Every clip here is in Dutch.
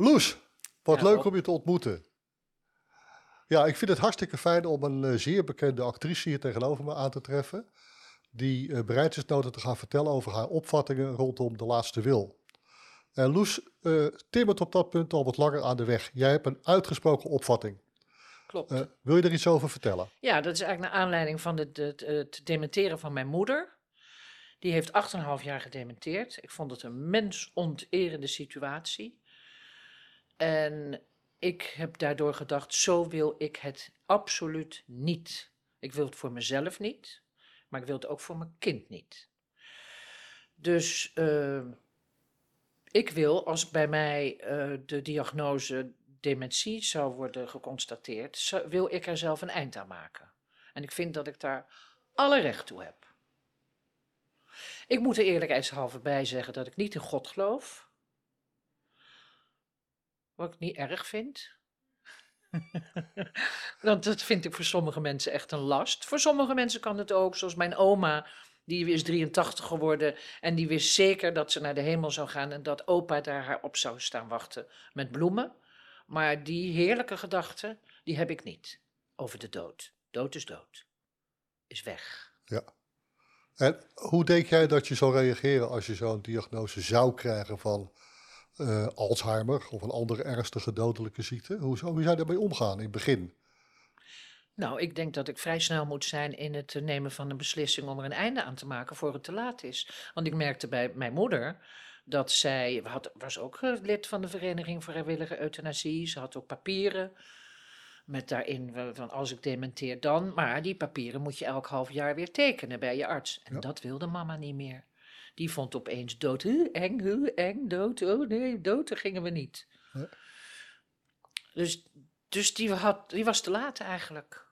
Loes, wat Ja, leuk om je te ontmoeten. Ja, ik vind het hartstikke fijn om een eh, zeer bekende actrice hier tegenover me aan te treffen. Die eh, bereid is nodig te gaan vertellen over haar opvattingen rondom de laatste wil. En Loes eh timmert op dat punt al wat langer aan de weg. Jij hebt een uitgesproken opvatting. Klopt. Wil je er iets over vertellen? Ja, dat is eigenlijk naar aanleiding van het, het, het dementeren van mijn moeder. Die heeft 8,5 jaar gedementeerd. Ik vond het een mensonterende situatie. En ik heb daardoor gedacht, zo wil ik het absoluut niet. Ik wil het voor mezelf niet, maar ik wil het ook voor mijn kind niet. Dus eh, ik wil, als bij mij eh, de diagnose dementie zou worden geconstateerd, wil ik er zelf een eind aan maken. En ik vind dat ik daar alle recht toe heb. Ik moet er eerlijkheidshalve bij zeggen dat ik niet in God geloof. Wat ik niet erg vind. Want dat vind ik voor sommige mensen echt een last. Voor sommige mensen kan het ook, zoals mijn oma, die is 83 geworden en die wist zeker dat ze naar de hemel zou gaan en dat opa daar haar op zou staan wachten met bloemen. Maar die heerlijke gedachte, die heb ik niet over de dood. Dood is dood. Is weg. Ja. En hoe denk jij dat je zou reageren als je zo'n diagnose zou krijgen van eh, Alzheimer of een andere ernstige dodelijke ziekte? Hoe zou, hoe zou je daarmee omgaan in het begin? Nou, ik denk dat ik vrij snel moet zijn in het eh, nemen van een beslissing om er een einde aan te maken voor het te laat is. Want ik merkte bij mijn moeder dat zij, had, was ook eh, lid van de Vereniging voor Vrijwillige Euthanasie. Ze had ook papieren met daarin van als ik dementeer dan. Maar die papieren moet je elk half jaar weer tekenen bij je arts. En Ja. dat wilde mama niet meer. Die vond opeens dood, huh, eng, eng, dood, oh nee, dood, daar gingen we niet. Dus, dus die, had, die was te laat eigenlijk.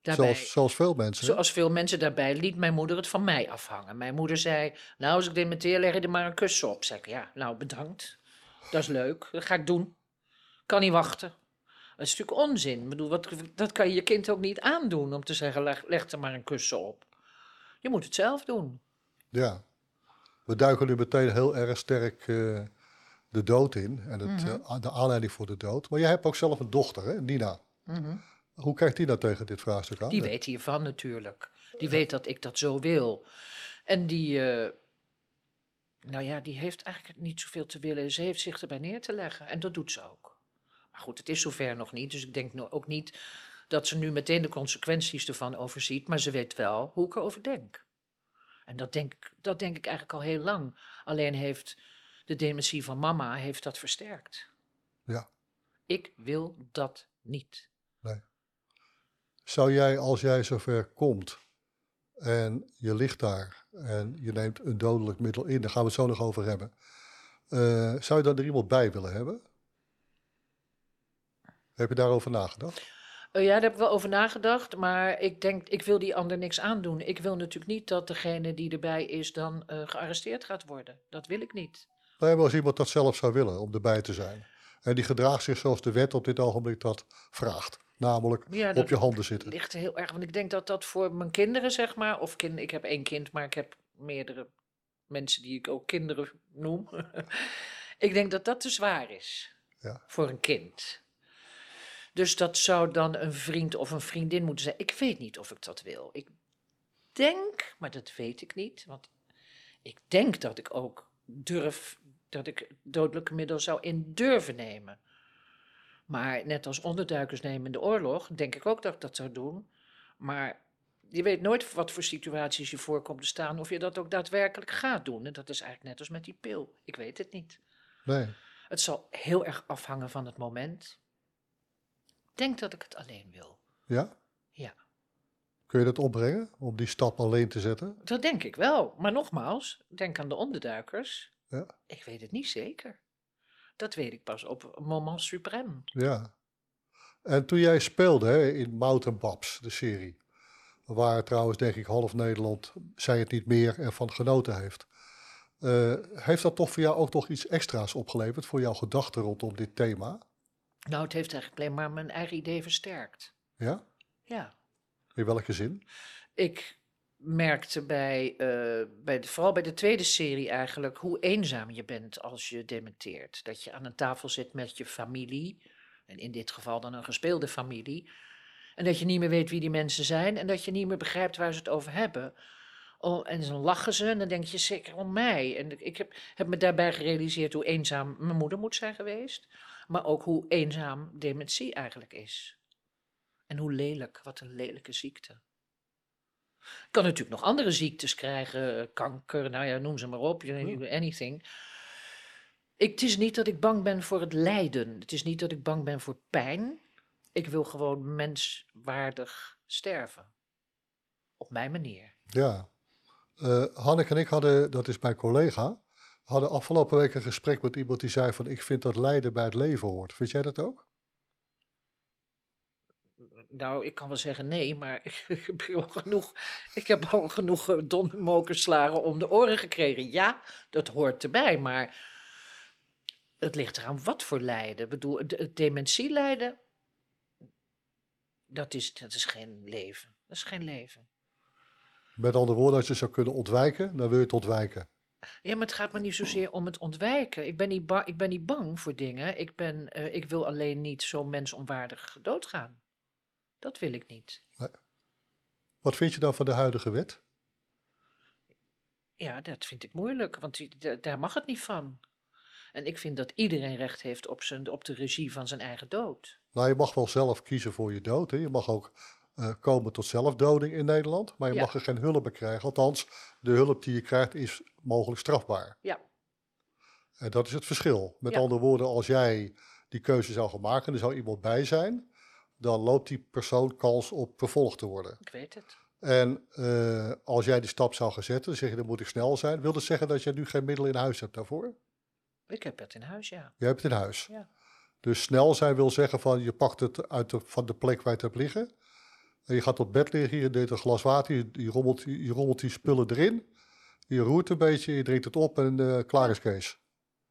Daarbij, Zoals, zoals veel mensen. hè? zoals veel mensen daarbij, liet mijn moeder het van mij afhangen. Mijn moeder zei, nou als ik dementeer, leg je er maar een kus op. Zeg ik, ja, nou bedankt. Dat is leuk, dat ga ik doen. Kan niet wachten. Dat is natuurlijk onzin. Ik bedoel, wat, dat kan je je kind ook niet aandoen om te zeggen, leg, leg er maar een kussen op. Je moet het zelf doen. Ja. We duiken nu meteen heel erg sterk eh, de dood in en het, Mhm. eh, de aanleiding voor de dood. Maar jij hebt ook zelf een dochter, hè, Nina. Hoe kijkt die nou tegen dit vraagstuk aan? Die weet hiervan natuurlijk. Die weet dat ik dat zo wil. En die, eh, nou ja, die heeft eigenlijk niet zoveel te willen. Ze heeft zich erbij neer te leggen en dat doet ze ook. Maar goed, het is zover nog niet. Dus ik denk ook niet dat ze nu meteen de consequenties ervan overziet. Maar ze weet wel hoe ik erover denk. En dat denk, ik- dat denk ik eigenlijk al heel lang. Alleen heeft de dementie van mama heeft dat versterkt. Ja. Ik wil dat niet. Zou jij, als jij zover komt en je ligt daar en je neemt een dodelijk middel in, daar gaan we het zo nog over hebben. eh, zou je dan er iemand bij willen hebben? Heb je daarover nagedacht? Eh, ja, daar heb ik wel over nagedacht, maar ik denk, ik wil die ander niks aandoen. Ik wil natuurlijk niet dat degene die erbij is dan eh, gearresteerd gaat worden. Dat wil ik niet. Nou, maar als iemand dat zelf zou willen om erbij te zijn. En die gedraagt zich zoals de wet op dit ogenblik dat vraagt. Namelijk Ja, op je handen zitten. ligt heel erg, want ik denk dat dat voor mijn kinderen, zeg maar, of kind, ik heb één kind, maar ik heb meerdere mensen die ik ook kinderen noem. ik denk dat dat te zwaar is Ja. voor een kind. Dus dat zou dan een vriend of een vriendin moeten zijn. Ik weet niet of ik dat wil. Ik denk, maar dat weet ik niet, want ik denk dat ik ook durf, dat ik dodelijke middel zou in durven nemen. Maar net als onderduikers nemen in de oorlog, denk ik ook dat ik dat zou doen. Maar je weet nooit wat voor situaties je voorkomt te staan, of je dat ook daadwerkelijk gaat doen. En dat is eigenlijk net als met die pil. Ik weet het niet. Nee. Het zal heel erg afhangen van het moment. Denk dat ik het alleen wil. Ja? Ja, Kun je dat opbrengen om die stap alleen te zetten? dat denk ik wel. Maar nogmaals, denk aan de onderduikers. Ja. Ik weet het niet zeker. Dat weet ik pas op moment suprême. Ja. En toen jij speelde hè, in Mountain Babs, de serie, waar trouwens denk ik half Nederland, zij het niet meer, ervan genoten heeft. eh, heeft dat toch voor jou ook nog iets extra's opgeleverd voor jouw gedachten rondom dit thema? Nou, het heeft eigenlijk alleen maar mijn eigen idee versterkt. Ja? Ja. In welke zin? Ik merkte bij, eh, bij de, vooral bij de tweede serie eigenlijk, hoe eenzaam je bent als je dementeert. Dat je aan een tafel zit met je familie, en in dit geval dan een gespeelde familie, en dat je niet meer weet wie die mensen zijn en dat je niet meer begrijpt waar ze het over hebben. Oh, en dan lachen ze en dan denk je zeker om mij. En ik heb, heb me daarbij gerealiseerd hoe eenzaam mijn moeder moet zijn geweest, maar ook hoe eenzaam dementie eigenlijk is. En hoe lelijk, wat een lelijke ziekte. Je kan natuurlijk nog andere ziektes krijgen, eh, kanker, nou ja, noem ze maar op, anything. Ik, het is niet dat ik bang ben voor het lijden. Het is niet dat ik bang ben voor pijn. Ik wil gewoon menswaardig sterven. Op mijn manier. Ja. Eh Hanneke en ik hadden, dat is mijn collega, hadden afgelopen week een gesprek met iemand die zei van ik vind dat lijden bij het leven hoort. Vind jij dat ook? Nou, ik kan wel zeggen nee, maar ik heb al genoeg, ik heb al genoeg eh, dondermokerslagen om de oren gekregen. Ja, dat hoort erbij, maar het ligt eraan wat voor lijden. Ik bedoel, dementielijden, dat is, dat is geen leven. Dat is geen leven. Met andere woorden, als je zou kunnen ontwijken, dan wil je het ontwijken. Ja, maar het gaat me niet zozeer om het ontwijken. Ik ben niet, ba ik ben niet bang voor dingen. Ik, ben, eh, ik wil alleen niet zo mensonwaardig doodgaan. Dat wil ik niet. Wat vind je dan van de huidige wet? Ja, dat vind ik moeilijk, want die- da- daar mag het niet van. En ik vind dat iedereen recht heeft op, zijn, op de regie van zijn eigen dood. Nou, je mag wel zelf kiezen voor je dood. Hè? Je mag ook eh, komen tot zelfdoding in Nederland, maar je Ja. mag er geen hulp bij krijgen. Althans, de hulp die je krijgt is mogelijk strafbaar. Ja, En dat is het verschil. Met Ja. andere woorden, als jij die keuze zou gaan maken en er zou iemand bij zijn, dan loopt die persoon kans op vervolgd te worden. ik weet het. En eh, als jij die stap zou gaan zetten, dan zeg je dan moet ik snel zijn. Wil dat zeggen dat je nu geen middelen in huis hebt daarvoor? Ik heb het in huis, ja. Je hebt het in huis. Ja. Dus snel zijn wil zeggen van je pakt het uit de, van de plek waar je het hebt liggen. En je gaat op bed liggen, je deed een glas water, je, je, rommelt, je, rommelt die spullen erin. Je roert een beetje, je drinkt het op en eh, klaar is Kees.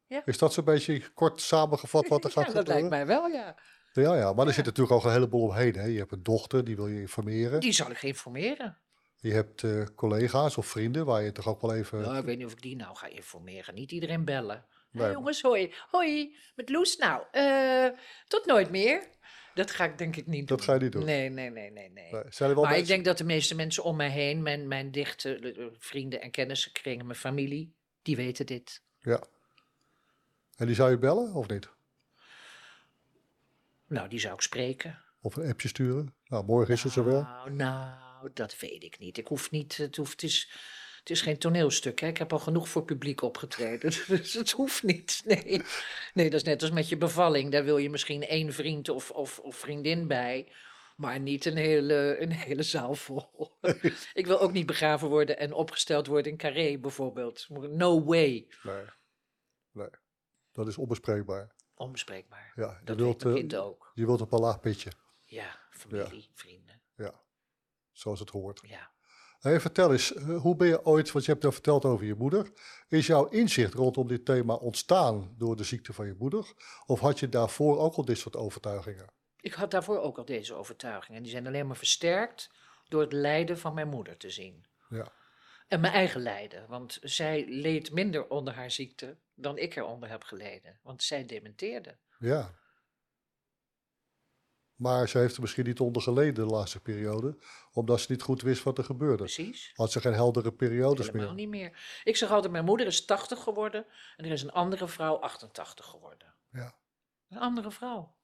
Ja. Is dat zo'n beetje kort samengevat wat er gaat ja, dat lijkt gebeuren? mij wel, ja. Ja, ja, maar er zit natuurlijk ook een heleboel omheen. Hè? Je hebt een dochter, die wil je informeren. Die zal ik informeren. Je hebt eh, collega's of vrienden waar je toch ook wel even... Nou, ik weet niet of ik die nou ga informeren. Niet iedereen bellen. Nee, Hey, jongens, hoi. Hoi, met Loes. Nou, eh, tot nooit meer. Dat ga ik denk ik niet doen. Dat ga je niet doen. Nee, nee, nee, nee, nee. Nee, zijn er wel maar ik denk dat de meeste mensen om mij heen, mijn, mijn dichte eh, vrienden en kennissenkringen, mijn familie, die weten dit. Ja. En die zou je bellen of niet? Nou, die zou ik spreken. Of een appje sturen? Nou, morgen is het zover. Nou, nou, dat weet ik niet. Ik hoef niet, het, hoeft, het, is, het is geen toneelstuk. Hè? Ik heb al genoeg voor publiek opgetreden. Dus het hoeft niet. Nee. nee, dat is net als met je bevalling. Daar wil je misschien één vriend of, of, of vriendin bij. Maar niet een hele, een hele zaal vol. ik wil ook niet begraven worden en opgesteld worden in Carré bijvoorbeeld. No way. Nee. Nee. Dat is onbespreekbaar. Onbespreekbaar. Ja, je Dat wilt, mijn eh, kind ook. je wilt op een laag pitje, Ja, familie, vrienden. zoals het hoort. Ja. Hey, vertel eens, eh, hoe ben je ooit, want je hebt nou verteld over je moeder. Is jouw inzicht rondom dit thema ontstaan door de ziekte van je moeder? Of had je daarvoor ook al dit soort overtuigingen? Ik had daarvoor ook al deze overtuigingen. Die zijn alleen maar versterkt door het lijden van mijn moeder te zien. Ja. En mijn eigen lijden. Want zij leed minder onder haar ziekte dan ik eronder heb geleden. Want zij dementeerde. Ja. Maar ze heeft er misschien niet onder geleden de laatste periode, omdat ze niet goed wist wat er gebeurde. Precies. Had ze geen heldere periodes Helemaal meer. niet meer. Ik zeg altijd, mijn moeder is 80 geworden. En er is een andere vrouw 88 geworden. Ja. Een andere vrouw.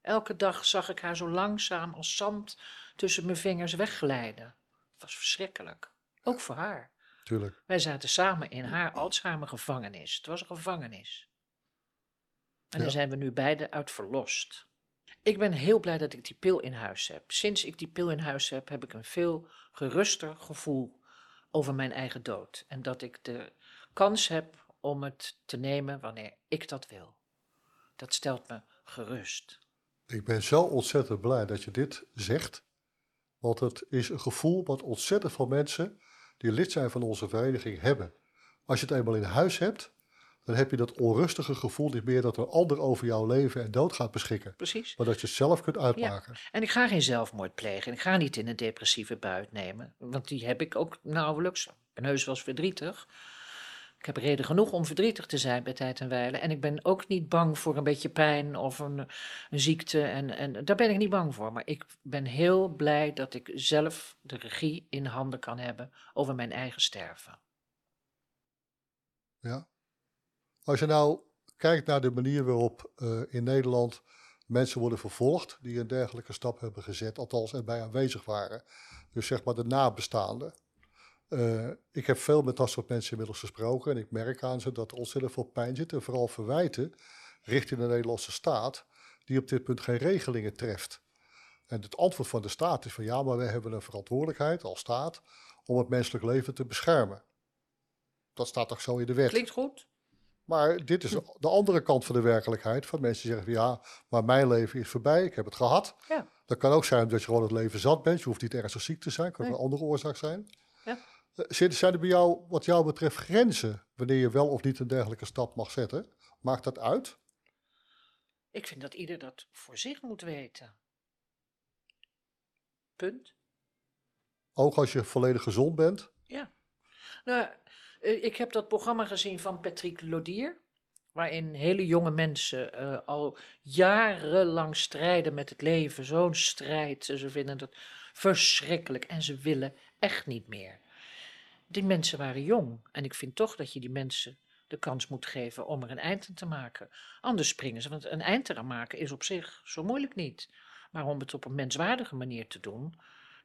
Elke dag zag ik haar zo langzaam als zand tussen mijn vingers wegglijden. Het was verschrikkelijk. Ook voor haar. Tuurlijk. Wij zaten samen in haar Alzheimer gevangenis. Het was een gevangenis. En Ja. daar zijn we nu beide uit verlost. Ik ben heel blij dat ik die pil in huis heb. Sinds ik die pil in huis heb, heb ik een veel geruster gevoel over mijn eigen dood. En dat ik de kans heb om het te nemen wanneer ik dat wil. Dat stelt me gerust. Ik ben zo ontzettend blij dat je dit zegt. Want het is een gevoel wat ontzettend veel mensen die lid zijn van onze vereniging hebben. Als je het eenmaal in huis hebt, dan heb je dat onrustige gevoel niet meer dat een ander over jouw leven en dood gaat beschikken. Precies. Maar dat je het zelf kunt uitmaken. En ik ga geen zelfmoord plegen. Ik ga niet in een depressieve buit nemen. Want die heb ik ook nauwelijks. Heus wel eens verdrietig. Ik heb reden genoeg om verdrietig te zijn bij tijd en wijle. En ik ben ook niet bang voor een beetje pijn of een, een ziekte. En, en daar ben ik niet bang voor. Maar ik ben heel blij dat ik zelf de regie in handen kan hebben over mijn eigen sterven. Ja. Als je nou kijkt naar de manier waarop uh, in Nederland mensen worden vervolgd die een dergelijke stap hebben gezet, althans erbij aanwezig waren. Dus zeg maar de nabestaanden. Uh, ik heb veel met dat soort mensen inmiddels gesproken en ik merk aan ze dat er ontzettend veel pijn zit en vooral verwijten richting de Nederlandse staat, die op dit punt geen regelingen treft. En het antwoord van de staat is van ja, maar wij hebben een verantwoordelijkheid als staat om het menselijk leven te beschermen. Dat staat toch zo in de wet. Klinkt goed. Maar dit is de andere kant van de werkelijkheid. Van mensen die zeggen, ja, maar mijn leven is voorbij, ik heb het gehad. Ja. Dat kan ook zijn dat je gewoon het leven zat bent. Je hoeft niet ergens ziek te zijn, kan ook een andere oorzaak zijn. Ja. Uh, zijn er bij jou, wat jou betreft, grenzen wanneer je wel of niet een dergelijke stap mag zetten? Maakt dat uit? Ik vind dat ieder dat voor zich moet weten. Punt. Ook als je volledig gezond bent? Ja. Nou, ik heb dat programma gezien van Patrick Lodier. Waarin hele jonge mensen uh, al jarenlang strijden met het leven. Zo'n strijd. Ze vinden het verschrikkelijk en ze willen echt niet meer. Die mensen waren jong. En ik vind toch dat je die mensen de kans moet geven om er een eind aan te maken. Anders springen ze. Want een eind eraan maken is op zich zo moeilijk niet. Maar om het op een menswaardige manier te doen,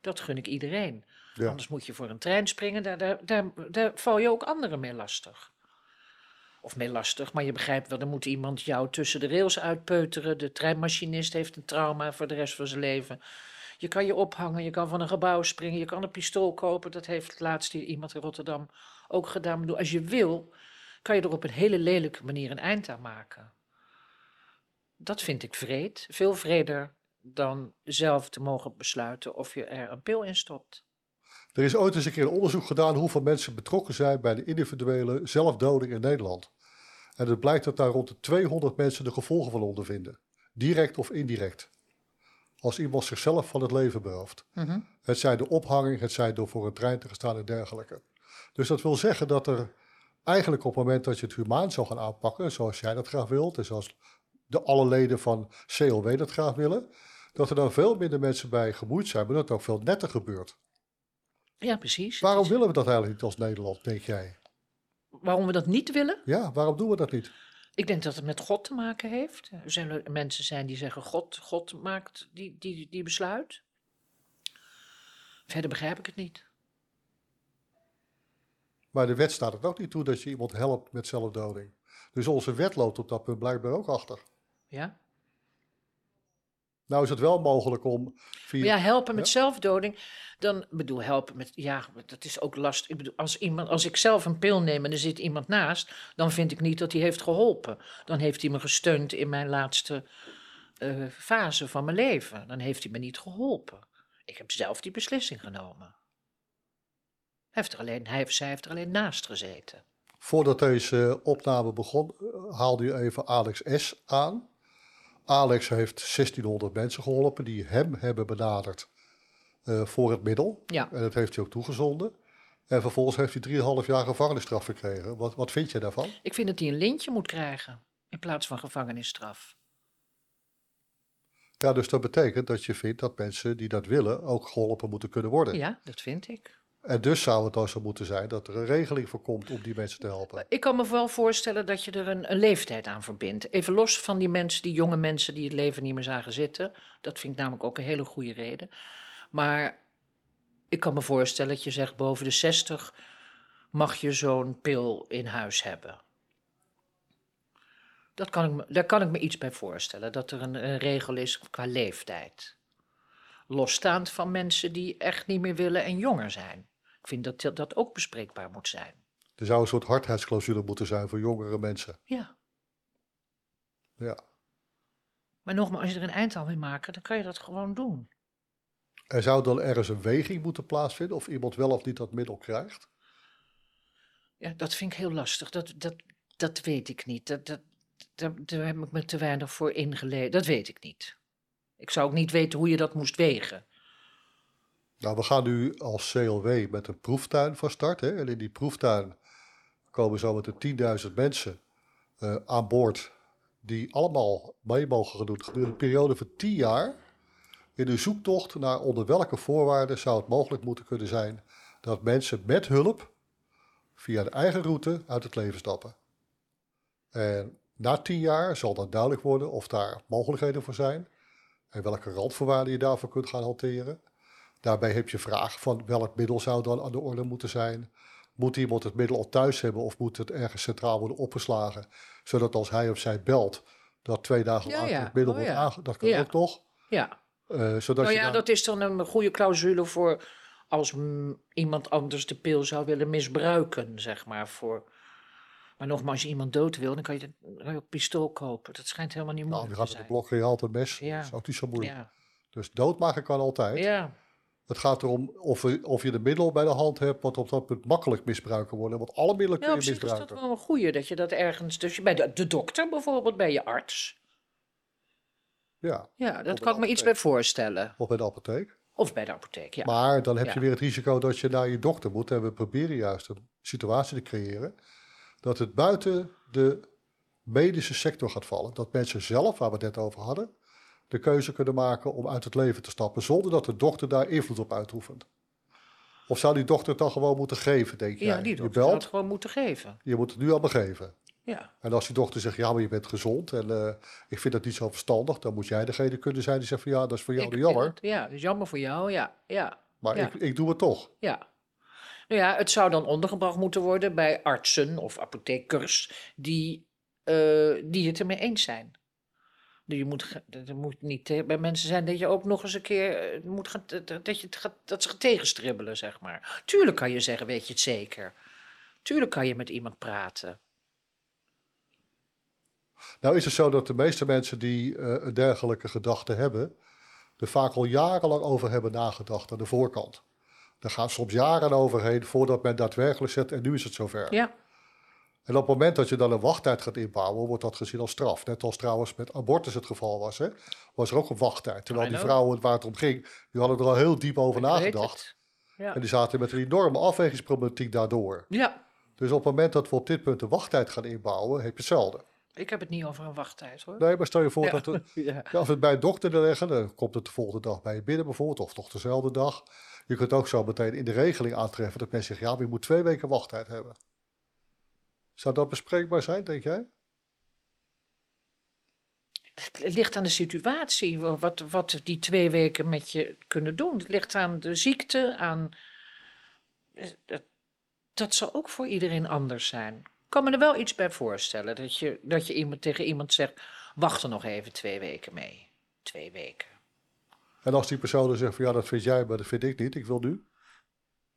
dat gun ik iedereen. Ja. Anders moet je voor een trein springen, daar, daar, daar, daar val je ook anderen mee lastig. Of mee lastig, maar je begrijpt wel, dan moet iemand jou tussen de rails uitpeuteren. De treinmachinist heeft een trauma voor de rest van zijn leven. Je kan je ophangen, je kan van een gebouw springen, je kan een pistool kopen. Dat heeft laatst hier iemand in Rotterdam ook gedaan. Bedoel, als je wil, kan je er op een hele lelijke manier een eind aan maken. Dat vind ik vreed. Veel vreder dan zelf te mogen besluiten of je er een pil in stopt. Er is ooit eens een keer een onderzoek gedaan hoeveel mensen betrokken zijn bij de individuele zelfdoding in Nederland. En het blijkt dat daar rond de 200 mensen de gevolgen van ondervinden, direct of indirect. Als iemand zichzelf van het leven berooft. Mm -hmm. Het zij de ophanging, het zij door voor een trein te gaan staan en dergelijke. Dus dat wil zeggen dat er eigenlijk op het moment dat je het humaan zou gaan aanpakken, zoals jij dat graag wilt, en zoals de alle leden van CLW dat graag willen, dat er dan veel minder mensen bij gemoeid zijn, maar dat het ook veel netter gebeurt. Ja, precies. Waarom willen we dat eigenlijk niet als Nederland, denk jij? Waarom we dat niet willen? Ja, waarom doen we dat niet? Ik denk dat het met God te maken heeft. Er zullen mensen zijn die zeggen: God, God maakt die, die, die besluit. Verder begrijp ik het niet. Maar de wet staat het ook niet toe dat je iemand helpt met zelfdoding. Dus onze wet loopt op dat punt blijkbaar ook achter. Ja. Nou is het wel mogelijk om via... Ja, helpen met Ja? zelfdoding. Dan bedoel helpen met. Ja, dat is ook last. Ik bedoel, als, iemand, als ik zelf een pil neem en er zit iemand naast, dan vind ik niet dat hij heeft geholpen. Dan heeft hij me gesteund in mijn laatste eh, fase van mijn leven. Dan heeft hij me niet geholpen. Ik heb zelf die beslissing genomen. Hij heeft er alleen, hij of zij heeft er alleen naast gezeten. Voordat deze opname begon, eh, haalde je even Alex S. aan. Alex heeft 1600 mensen geholpen die hem hebben benaderd eh, voor het middel. Ja. En dat heeft hij ook toegezonden. En vervolgens heeft hij 3,5 jaar gevangenisstraf gekregen. Wat, wat vind je daarvan? Ik vind dat hij een lintje moet krijgen in plaats van gevangenisstraf. Ja, dus dat betekent dat je vindt dat mensen die dat willen ook geholpen moeten kunnen worden. Ja, dat vind ik. En dus zou het dan zo moeten zijn dat er een regeling voor komt om die mensen te helpen. Ik kan me wel voorstellen dat je er een, leeftijd aan verbindt. Even los van die mensen, die jonge mensen die het leven niet meer zagen zitten. Dat vind ik namelijk ook een hele goede reden. Maar ik kan me voorstellen dat je zegt boven de 60 mag je zo'n pil in huis hebben. Dat kan ik me, daar kan ik me iets bij voorstellen, dat er een regel is qua leeftijd. Losstaand van mensen die echt niet meer willen en jonger zijn. Ik vind dat dat- ook bespreekbaar moet zijn. Er zou een soort hardheidsclausule moeten zijn voor jongere mensen. Ja. Ja. Maar nogmaals, als je er een eind aan wil maken, dan kan je dat gewoon doen. Er zou dan ergens een weging moeten plaatsvinden of iemand wel of niet dat middel krijgt. Ja, dat vind ik heel lastig. Dat, dat, Dat weet ik niet. Dat, dat, daar, daar heb ik me te weinig voor ingelezen. Dat weet ik niet. Ik zou ook niet weten hoe je dat moest wegen. Nou, we gaan nu als CLW met een proeftuin van start. Hè? En in die proeftuin komen zo met de 10.000 mensen eh, aan boord. Die allemaal mee mogen gaan doen gedurende een periode van 10 jaar. In een zoektocht naar onder welke voorwaarden zou het mogelijk moeten kunnen zijn dat mensen met hulp via de eigen route uit het leven stappen. En na 10 jaar zal dan duidelijk worden of daar mogelijkheden voor zijn en welke randvoorwaarden je daarvoor kunt gaan hanteren. Daarbij heb je vragen van welk middel zou dan aan de orde moeten zijn. Moet iemand het middel al thuis hebben of moet het ergens centraal worden opgeslagen? Zodat als hij of zij belt, dat twee dagen Ja, later ja. het middel Oh, wordt ja. aange... Dat kan ook toch? Ja. Eh, zodat Nou je ja, dan- dat is dan een goede clausule voor als iemand anders de pil zou willen misbruiken, zeg maar. Voor... Maar nogmaals, als je iemand dood wil, dan kan je, dan ook pistool kopen. Dat schijnt helemaal niet Nou, moeilijk te gaat zijn. een blok en je haalt een mes. Ja. Dat is ook niet zo moeilijk. Ja, Dus doodmaken kan altijd. ja. Het gaat erom of, of je de middel bij de hand hebt wat op dat punt makkelijk misbruiken worden. Want alle middelen ja kun je zich is dat misbruiken. wel een goeie, dat je dat ergens... Dus bij de, de dokter bijvoorbeeld, bij je arts. Ja, Ja, dat kan ik me iets bij voorstellen. of bij de apotheek. Of bij de apotheek, ja. Maar dan heb je Ja. weer het risico dat je naar je dokter moet. En we proberen juist een situatie te creëren dat het buiten de medische sector gaat vallen. Dat mensen zelf, waar we het net over hadden, de keuze kunnen maken om uit het leven te stappen. Zonder dat de dokter daar invloed op uitoefent. Of zou die dokter het dan gewoon moeten geven, denk ja, jij? die je dokter zou het belt, gewoon moeten geven. je moet het nu al begeven. Ja, En als die dokter zegt, ja, maar je bent gezond en eh, ik vind dat niet zo verstandig, dan moet jij degene kunnen zijn die zegt van ja, dat is voor jou Ik jammer, het- ja, dat is jammer voor jou, ja. Ja, maar ja. ik, ik doe het toch. ja. Nou ja, het zou dan ondergebracht moeten worden bij artsen of apothekers die, eh, die het ermee eens zijn. Je moet, dat- er moet niet bij mensen zijn dat je ook nog eens een keer eh, moet gaan, dat, je gaat, dat ze gaan tegenstribbelen, zeg maar. Tuurlijk kan je zeggen, weet je het zeker. Tuurlijk kan je met iemand praten. Nou is het zo dat de meeste mensen die eh, een dergelijke gedachte hebben, er vaak al jarenlang over hebben nagedacht aan de voorkant. Daar gaan soms jaren overheen voordat men daadwerkelijk zet en nu is het zover. Ja, En op het moment dat je dan een wachttijd gaat inbouwen, wordt dat gezien als straf. Net als trouwens met abortus het geval was. Hè? Was er ook een wachttijd. Terwijl die vrouwen waar het om ging, die hadden er al heel diep over ik nagedacht. Ja. En die zaten met een enorme afwegingsproblematiek daardoor. ja, Dus op het moment dat we op dit punt een wachttijd gaan inbouwen, heb je hetzelfde. ik heb het niet over een wachttijd hoor. Nee, maar stel je voor Ja. dat... er- Ja. Ja, als we het bij een dokter leggen, dan komt het de volgende dag bij je binnen bijvoorbeeld, of toch dezelfde dag. Je kunt ook zo meteen in de regeling aantreffen dat mensen zeggen, ja, maar je moet twee weken wachttijd hebben. Zou dat bespreekbaar zijn, denk jij? Het ligt aan de situatie, wa- wat, wat die twee weken met je kunnen doen. Het ligt aan de ziekte, aan... eh, Dat, dat zal ook voor iedereen anders zijn. Ik kan me er wel iets bij voorstellen, dat je, dat je iemand, tegen iemand zegt, wacht er nog even twee weken mee. Twee weken. En als die persoon dan zegt van, ja, dat vind jij, maar dat vind ik niet, ik wil nu.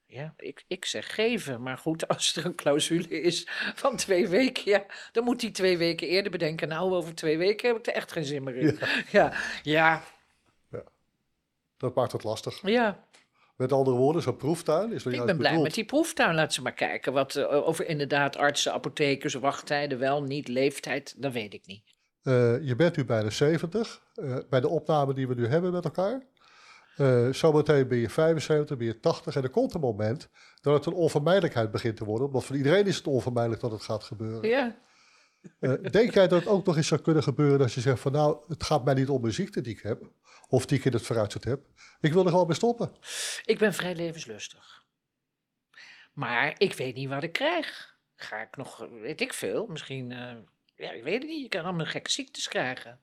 Ja, ik, ik zeg geven, maar goed, als er een clausule is van twee weken, ja, dan moet hij twee weken eerder bedenken. Nou, over twee weken heb ik er echt geen zin meer in. Ja, ja, Dat maakt het lastig. ja. Met andere woorden, zo'n proeftuin is Ik ben blij bedoeld. met die proeftuin. Laat ze maar kijken wat, eh, over inderdaad artsen, apothekers, wachttijden, wel, niet, leeftijd, dat weet ik niet. Eh, je bent nu bij de 70, eh, bij de opname die we nu hebben met elkaar. Eh, zometeen ben je 75, ben je 80 en er komt een moment dat het een onvermijdelijkheid begint te worden. Want voor iedereen is het onvermijdelijk dat het gaat gebeuren. Ja, Eh, denk jij dat het ook nog eens zou kunnen gebeuren als je zegt van nou, het gaat mij niet om een ziekte die ik heb, of die ik in het vooruitzicht heb. Ik wil er gewoon mee stoppen. ik ben vrij levenslustig. Maar ik weet niet wat ik krijg. Ga ik nog, weet ik veel, misschien, eh, ja, ik weet het niet. Je kan allemaal gekke ziektes krijgen.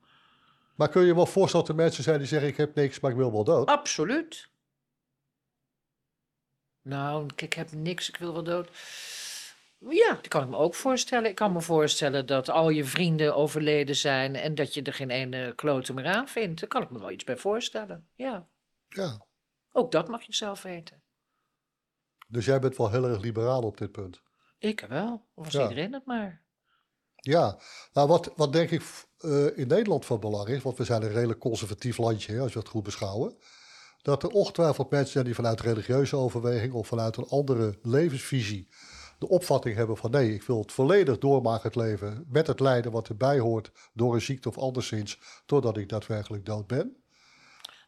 Maar kun je je wel voorstellen dat er mensen zijn die zeggen ik heb niks, maar ik wil wel dood? Absoluut. Nou, ik, ik heb niks, ik wil wel dood. Ja, dat kan ik me ook voorstellen. Ik kan me voorstellen dat al je vrienden overleden zijn en dat je er geen ene klote meer aan vindt. Daar kan ik me wel iets bij voorstellen. Ja, Ja. ook dat mag je zelf weten. Dus jij bent wel heel erg liberaal op dit punt. Ik wel. Of was Ja. iedereen het maar. Ja, nou wat, wat denk ik eh, in Nederland van belang is, want we zijn een redelijk conservatief landje, als je dat goed beschouwen, dat er ongetwijfeld mensen zijn die vanuit religieuze overweging of vanuit een andere levensvisie de opvatting hebben van nee, ik wil het volledig doormaken het leven met het lijden wat erbij hoort door een ziekte of anderszins, totdat ik daadwerkelijk dood ben.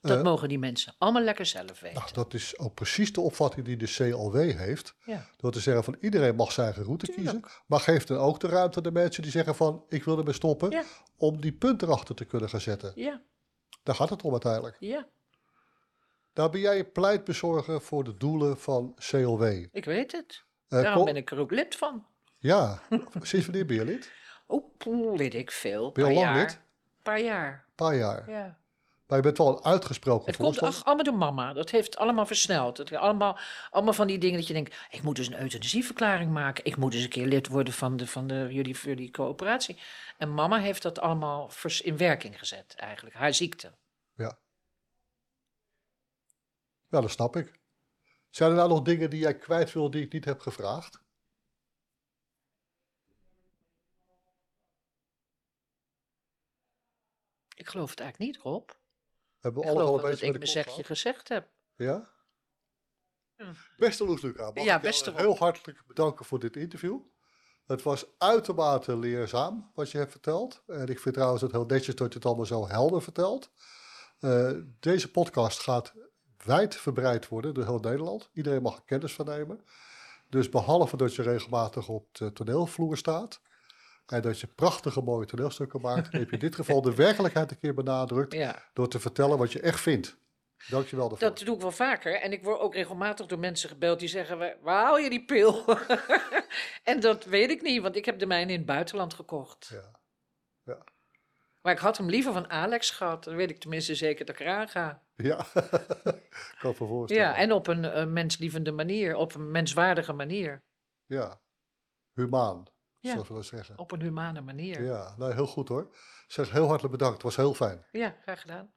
Dat mogen die mensen allemaal lekker zelf weten. Nou, dat is ook precies de opvatting die de CLW heeft. ja. Door te zeggen van iedereen mag zijn eigen route Tuurlijk. kiezen. Maar geeft dan ook de ruimte aan de mensen die zeggen van ik wil ermee stoppen. Ja. Om die punt erachter te kunnen gaan zetten. ja, Daar gaat het om uiteindelijk. ja, Daar ben jij pleitbezorger voor de doelen van CLW. ik weet het. Eh, Daarom ben ik er ook lid van. Ja, sinds wanneer ben je lid? Oh, weet ik veel. Ben je al Paar lang jaar. lid? paar jaar, Een paar jaar. ja. Maar je bent wel een uitgesproken Het komt ach, allemaal door mama. Dat heeft allemaal versneld. Het, allemaal, allemaal van die dingen dat je denkt... ik moet dus een euthanasieverklaring maken. Ik moet eens een keer lid worden van, de, van de, jullie, jullie coöperatie. En mama heeft dat allemaal vers- in werking gezet eigenlijk. Haar ziekte. Ja, dat snap ik. Zijn er nou nog dingen die jij kwijt wil die ik niet heb gevraagd? Ik geloof het eigenlijk niet, Rob. Hebben we Ik alles al geloof een wel dat ik mijn zegje gezegd heb. Ja? Beste Loes Luca, mag Ja, ik beste heel hartelijk bedanken voor dit interview. Het was uitermate leerzaam wat je hebt verteld. En ik vind trouwens het heel netjes dat je het allemaal zo helder vertelt. Eh, deze podcast gaat wijdverbreid worden door heel Nederland. Iedereen mag er kennis van nemen. Dus behalve dat je regelmatig op de toneelvloer staat... en dat je prachtige mooie toneelstukken maakt... heb je in dit geval de werkelijkheid een keer benadrukt... Ja, door te vertellen wat je echt vindt. Dankjewel daarvoor. dat doe ik wel vaker. En ik word ook regelmatig door mensen gebeld die zeggen... waar, haal je die pil? en dat weet ik niet, want ik heb de mijne in het buitenland gekocht. Ja. Maar ik had hem liever van Alex gehad. Dan weet ik tenminste zeker dat ik eraan ga. Ja, kan me voorstellen. Ja, en op een eh, menslievende manier. Op een menswaardige manier. Ja, humaan, Ja. dat zeggen. Op een humane manier. Ja, Ja, nou heel goed hoor. Zeg heel hartelijk bedankt, het was heel fijn. graag gedaan.